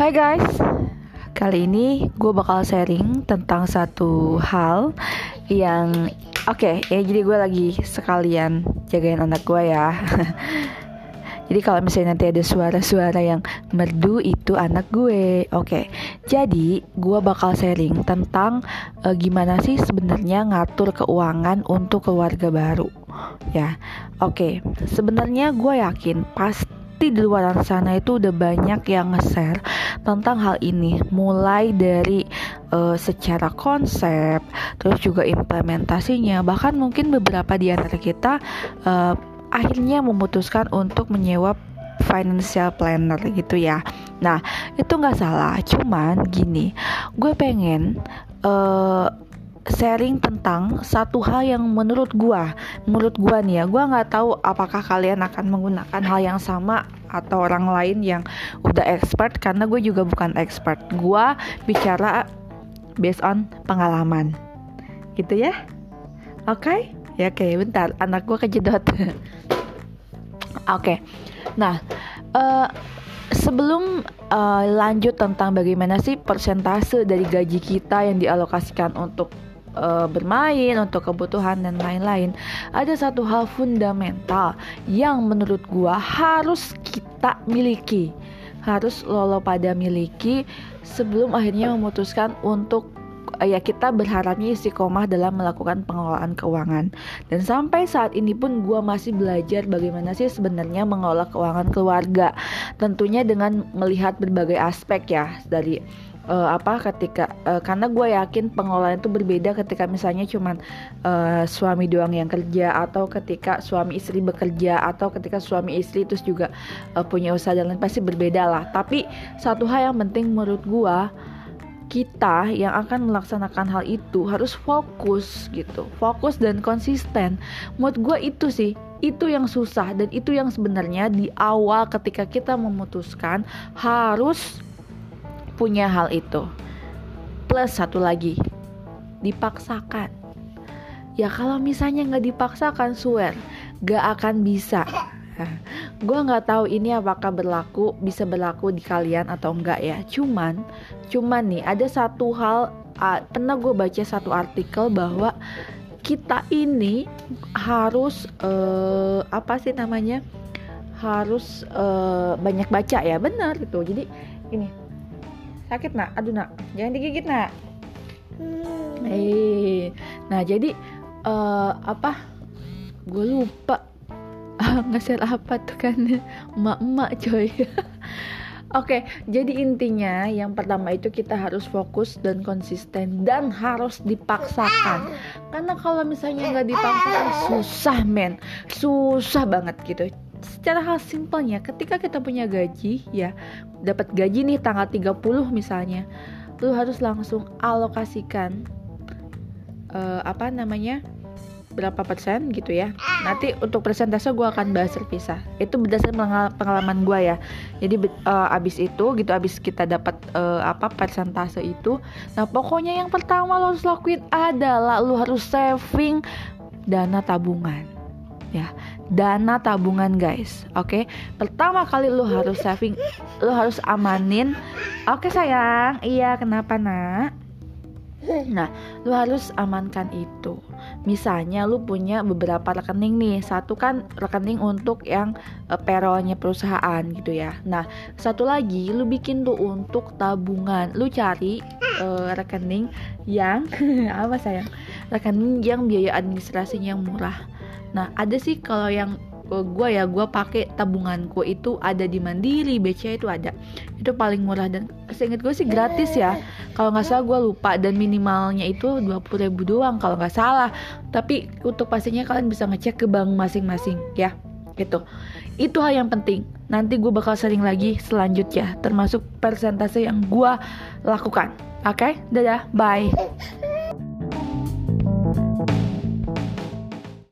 Hai guys, kali ini gue bakal sharing tentang satu hal yang oke okay, ya jadi gue lagi sekalian jagain anak gue ya. jadi kalau misalnya nanti ada suara-suara yang merdu itu anak gue. Oke, okay. jadi gue bakal sharing tentang uh, gimana sih sebenarnya ngatur keuangan untuk keluarga baru. Ya, oke. Okay. Sebenarnya gue yakin pasti pasti di luar sana itu udah banyak yang nge-share tentang hal ini. Mulai dari uh, secara konsep terus juga implementasinya. Bahkan mungkin beberapa di antara kita uh, akhirnya memutuskan untuk menyewa financial planner gitu ya. Nah itu nggak salah. Cuman gini gue pengen uh, sharing tentang satu hal yang menurut gua, menurut gua nih ya, gua nggak tahu apakah kalian akan menggunakan hal yang sama atau orang lain yang udah expert karena gue juga bukan expert. Gua bicara based on pengalaman. Gitu ya. Oke? Okay? Ya oke, okay, bentar. Anak gua kejedot. oke. okay. Nah, uh, sebelum uh, lanjut tentang bagaimana sih persentase dari gaji kita yang dialokasikan untuk uh, bermain, untuk kebutuhan dan lain-lain. Ada satu hal fundamental yang menurut gua harus kita miliki. Harus lolo pada miliki sebelum akhirnya memutuskan untuk ya kita berharapnya istiqomah dalam melakukan pengelolaan keuangan dan sampai saat ini pun gue masih belajar bagaimana sih sebenarnya mengelola keuangan keluarga tentunya dengan melihat berbagai aspek ya dari uh, apa ketika uh, karena gue yakin pengelolaan itu berbeda ketika misalnya cuman uh, suami doang yang kerja atau ketika suami istri bekerja atau ketika suami istri terus juga uh, punya usaha dan lain pasti berbeda lah. Tapi satu hal yang penting menurut gue kita yang akan melaksanakan hal itu harus fokus gitu fokus dan konsisten. Menurut gue itu sih itu yang susah dan itu yang sebenarnya di awal ketika kita memutuskan harus punya hal itu. Plus satu lagi, dipaksakan. Ya kalau misalnya nggak dipaksakan, swear, gak akan bisa. gue nggak tahu ini apakah berlaku bisa berlaku di kalian atau enggak ya. Cuman, cuman nih ada satu hal. Uh, pernah gue baca satu artikel bahwa kita ini harus uh, apa sih namanya harus uh, banyak baca ya benar gitu jadi ini sakit nak? Aduh nak. Jangan digigit nak. Hmm. eh nah jadi uh, apa? Gue lupa. Nge-share apa tuh kan? Emak-emak coy. Oke, jadi intinya yang pertama itu kita harus fokus dan konsisten dan harus dipaksakan. Karena kalau misalnya nggak dipaksakan susah men, susah banget gitu secara hal simpelnya ketika kita punya gaji ya dapat gaji nih tanggal 30 misalnya lu harus langsung alokasikan uh, apa namanya berapa persen gitu ya. Nanti untuk persentase gue akan bahas terpisah. Itu berdasarkan pengalaman gue ya. Jadi uh, abis itu gitu abis kita dapat uh, apa persentase itu nah pokoknya yang pertama lo harus lakuin adalah lo harus saving dana tabungan ya dana tabungan guys oke okay? pertama kali lu harus saving lu harus amanin oke okay, sayang iya kenapa nak Nah, lu harus amankan itu. Misalnya lu punya beberapa rekening nih. Satu kan rekening untuk yang uh, payrollnya perusahaan gitu ya. Nah, satu lagi lu bikin tuh untuk tabungan. Lu cari uh, rekening yang apa sayang? Rekening yang biaya administrasinya murah Nah ada sih kalau yang gue ya gue pakai tabunganku itu ada di Mandiri BCA itu ada. Itu paling murah dan seingat gue sih gratis ya. Kalau nggak salah gue lupa dan minimalnya itu 20 ribu doang kalau nggak salah. Tapi untuk pastinya kalian bisa ngecek ke bank masing-masing ya gitu. Itu hal yang penting. Nanti gue bakal sering lagi selanjutnya termasuk persentase yang gue lakukan. Oke? Okay? dadah bye